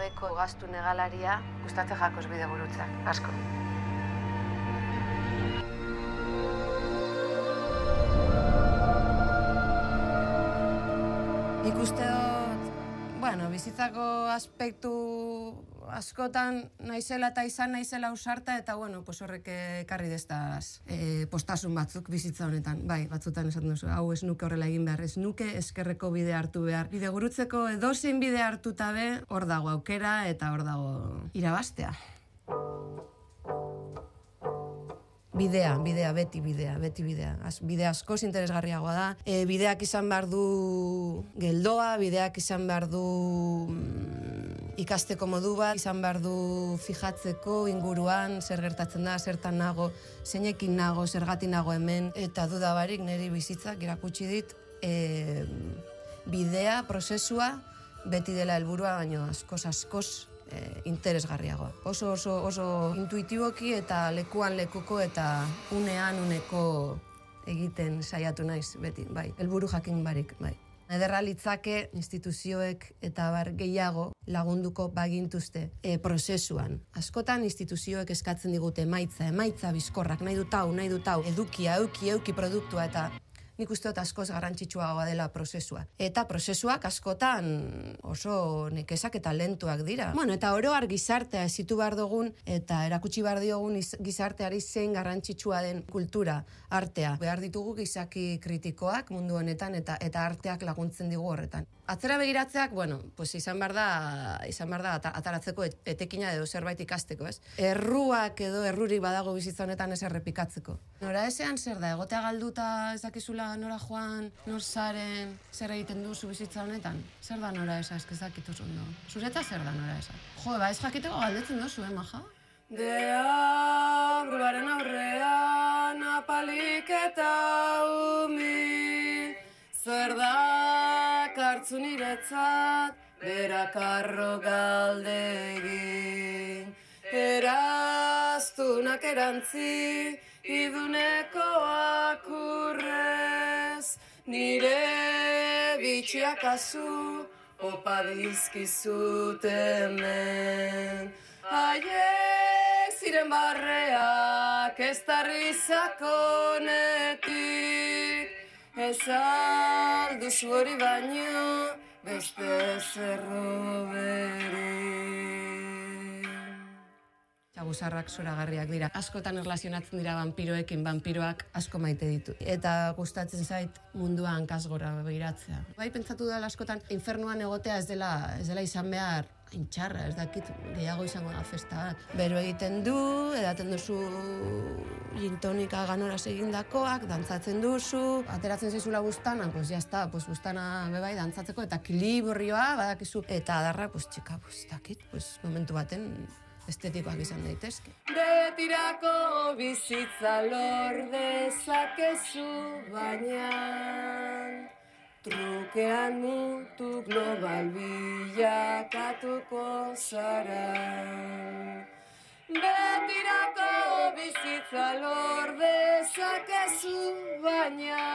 gabeko gaztu negalaria gustatzen jakos bide gurutzak, asko. Ikuste dut, bueno, bizitzako aspektu askotan naizela eta izan naizela usarta eta bueno, pues horrek ekarri destaz e, postasun batzuk bizitza honetan. Bai, batzutan esaten duzu, hau ez nuke horrela egin behar, ez nuke eskerreko bide hartu behar. Bide gurutzeko edozein bide hartuta be, hor dago aukera eta hor dago irabastea. Bidea, bidea, beti bidea, beti bidea. Az, bide askoz interesgarriagoa da. E, bideak izan behar du geldoa, bideak izan behar du mm, ikasteko modu bat, izan behar du fijatzeko inguruan, zer gertatzen da, zertan nago, zeinekin nago, zergati nago hemen, eta dudabarik niri bizitzak irakutsi dit, e, bidea, prozesua, beti dela helburua baino askoz, askoz e, interesgarriagoa. Oso oso oso intuitiboki eta lekuan lekuko eta unean uneko egiten saiatu naiz beti, bai. Helburu jakin barik, bai. Ederra litzake instituzioek eta bar gehiago lagunduko bagintuzte e, prozesuan. Askotan instituzioek eskatzen digute emaitza, emaitza bizkorrak, nahi dut hau, nahi dut hau, edukia, euki, euki produktua eta nik uste dut askoz garrantzitsuagoa dela prozesua. Eta prozesuak askotan oso nekesak eta lentuak dira. Bueno, eta oro gizartea ezitu behar dugun eta erakutsi behar diogun iz- gizarteari zein garrantzitsua den kultura, artea. Behar ditugu gizaki kritikoak mundu honetan eta eta arteak laguntzen digu horretan. Atzera begiratzeak, bueno, pues izan behar da, izan behar da ata- ataratzeko et- etekina edo zerbait ikasteko, ez? Erruak edo errurik badago bizitza honetan ez errepikatzeko. Nora ezean zer da, egotea galduta ez dakizula nora joan, nor zaren, zer egiten duzu bizitza honetan? Zer da nora esa, ez ez dakitu ondo. Zureta zer da nora esa? Jo, ba ez jakiteko galdetzen duzu, eh, maja? Deabruaren aurrean apalik eta umi Zer da kartzu niretzat berakarro galdegin Eraztunak erantzi iduneko akurrez. Nire bitxiak azu opa dizkizut hemen. Haiek ziren barreak ez tarrizakonetik Ez alduzu hori baino beste zerroberik Txaguzarrak zoragarriak dira. Askotan erlazionatzen dira vampiroekin, vampiroak asko maite ditu. Eta gustatzen zait munduan kasgora begiratzea. Bai pentsatu da askotan infernuan egotea ez dela, ez dela izan behar hain txarra, ez dakit gehiago izango da festa bat. Bero egiten du, edaten duzu gintonika ganoraz egindakoak, dantzatzen duzu, ateratzen zaizula bustana, pues ya está, pues bustana bebai dantzatzeko, eta ekilibrioa badakizu, eta adarra, pues txika, pues dakit, pues momentu baten estetikoak izan daitezke. Betirako bizitza lor dezakezu baina trukean mutu global bilakatuko zara. Betirako bizitza lor dezakezu baina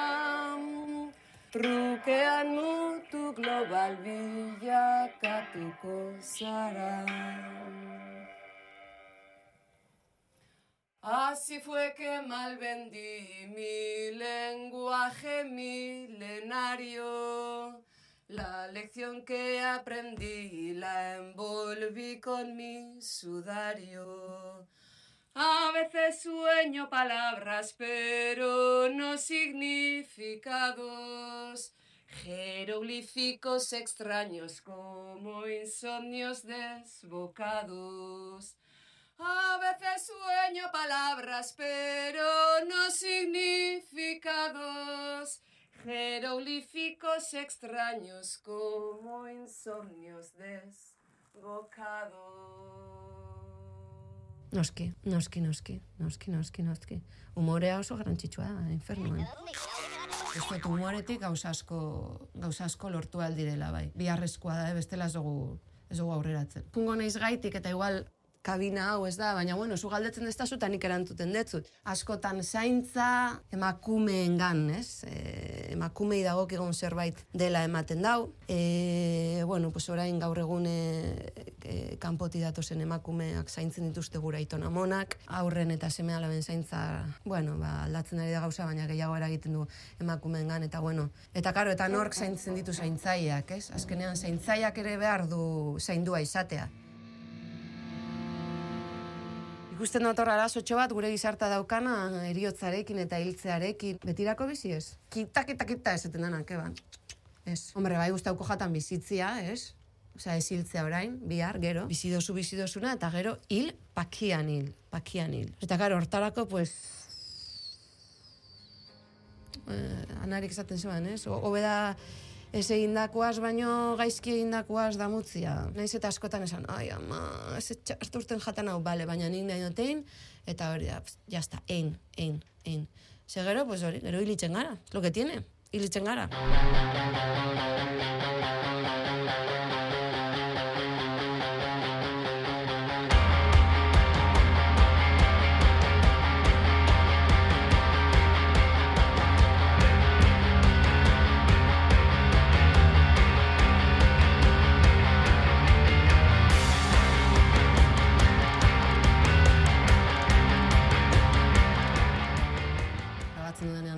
trukean mutu global bilakatuko zara. Así fue que mal vendí mi lenguaje milenario. La lección que aprendí la envolví con mi sudario. A veces sueño palabras, pero no significados. Jeroglíficos extraños como insomnios desbocados. Palabras, pero no significados. Jeroglíficos extraños como insomnios desbocados. Noski, noski, noski, noski, noski, noski. Umorea oso garrantzitsua da, infernuan. Uste dut umoretik gauza asko, gauza asko lortu aldirela, bai. Biharrezkoa da, eh, bestela ez dugu, ez dugu aurreratzen. Pungo naiz gaitik eta igual kabina hau, ez da, baina bueno, zu galdetzen ez da zuta nik erantuten detzut. Askotan zaintza emakumeen gan, ez? E, emakumei dagokigun zerbait dela ematen dau. E, bueno, pues orain gaur egun e, e, kanpoti datozen emakumeak zaintzen dituzte gura itona monak, aurren eta seme alaben zaintza, bueno, ba, aldatzen ari da gauza, baina gehiago eragiten du emakumeen gan, eta bueno, eta karo, eta nork zaintzen ditu zaintzaiak, ez? Azkenean zaintzaiak ere behar du zaindua izatea. Ikusten dut arazotxo bat gure gizarta daukana eriotzarekin eta hiltzearekin. Betirako bizi ez? Kita, kita, kita esaten dena, keba. Ez. Hombre, bai guztauko jatan bizitzia, ez? Osea, ez hiltzea orain, bihar, gero. Bizidozu, bizidozuna, eta gero hil, pakian hil, pakian hil. Eta gero, hortarako, pues... Eh, anarik esaten zeban, ez? Hobeda, ez egindakoaz baino gaizki egindakoaz damutzia. Naiz eta askotan esan, ai ama, ez hartu urten jatan hau, bale, baina nik nahi dutein, eta hori da, jazta, ein, ein, ein. Ze gero, pues hori, gero hilitzen gara, lo que tiene, hilitzen gara.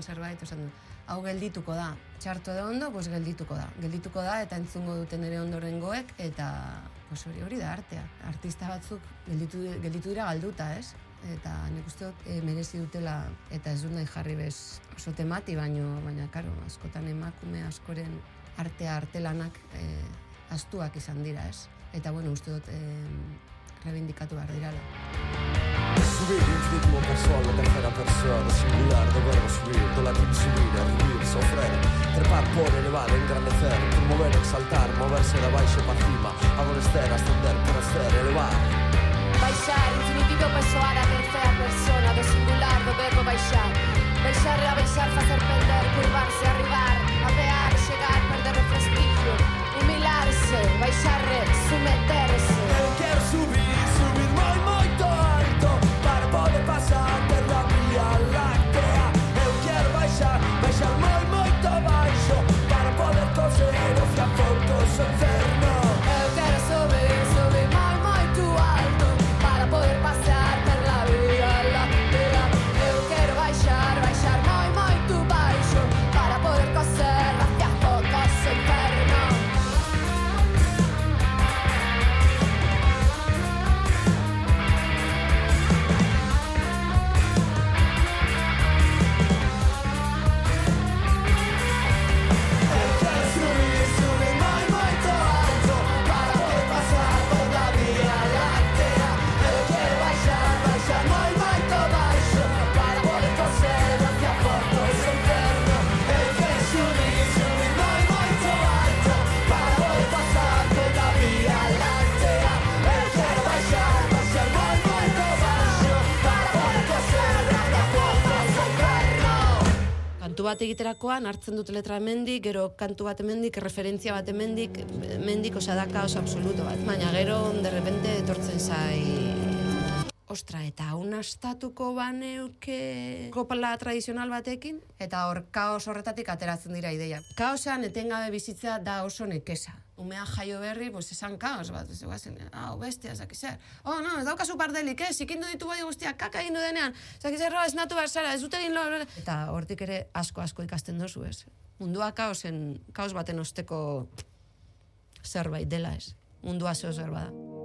Zerbait, esan hau geldituko da. Txarto edo ondo, pues geldituko da. Geldituko da eta entzungo duten ere ondorengoek eta pues hori hori da artea. Artista batzuk gelditu, gelditu dira galduta, ez? Eta nik uste dut e, merezi dutela eta ez dut nahi jarri bez oso temati, baino, baina karo, askotan emakume askoren artea artelanak e, astuak izan dira, ez? Eta bueno, uste dut e, reivindicatu behar dirala. Subir infinito ritmo casual terza persona, singolare, singular do verbo subir, do latín subir, hervir, sofrer Trepar por elevar, engrandecer, promover, exaltar, moverse da baixo pa cima Adolecer, ascender, crecer, elevar Baixar, infinitivo pessoal a terza persona do singular do verbo baixar. Baixar, reabaixar, facer perder, curvarse, arribar, apear, chegar, perder o prestigio Humilarse, baixar, someterse bat egiterakoan hartzen dut letra hemendik, gero kantu bat hemendik, referentzia bat hemendik, hemendik, osea da kaos absoluto bat. Baina gero de repente etortzen zai Ostra, eta hau nastatuko baneuke kopala tradizional batekin, eta hor kaos horretatik ateratzen dira ideia. Kaosean etengabe bizitza da oso nekesa. Umea jaio berri, pues esan kaos bat, ez guazen, hau bestia, zaki zer. Oh, no, ez daukazu pardelik, ez, ikindu ditu bai guztiak, kaka egin denean, zaki zer, ez natu behar zara, ez dut egin lo... Eta hortik ere asko-asko ikasten dozu, ez. Mundua kaosen, kaos baten osteko zerbait dela, ez. Mundua zeo zerbait da.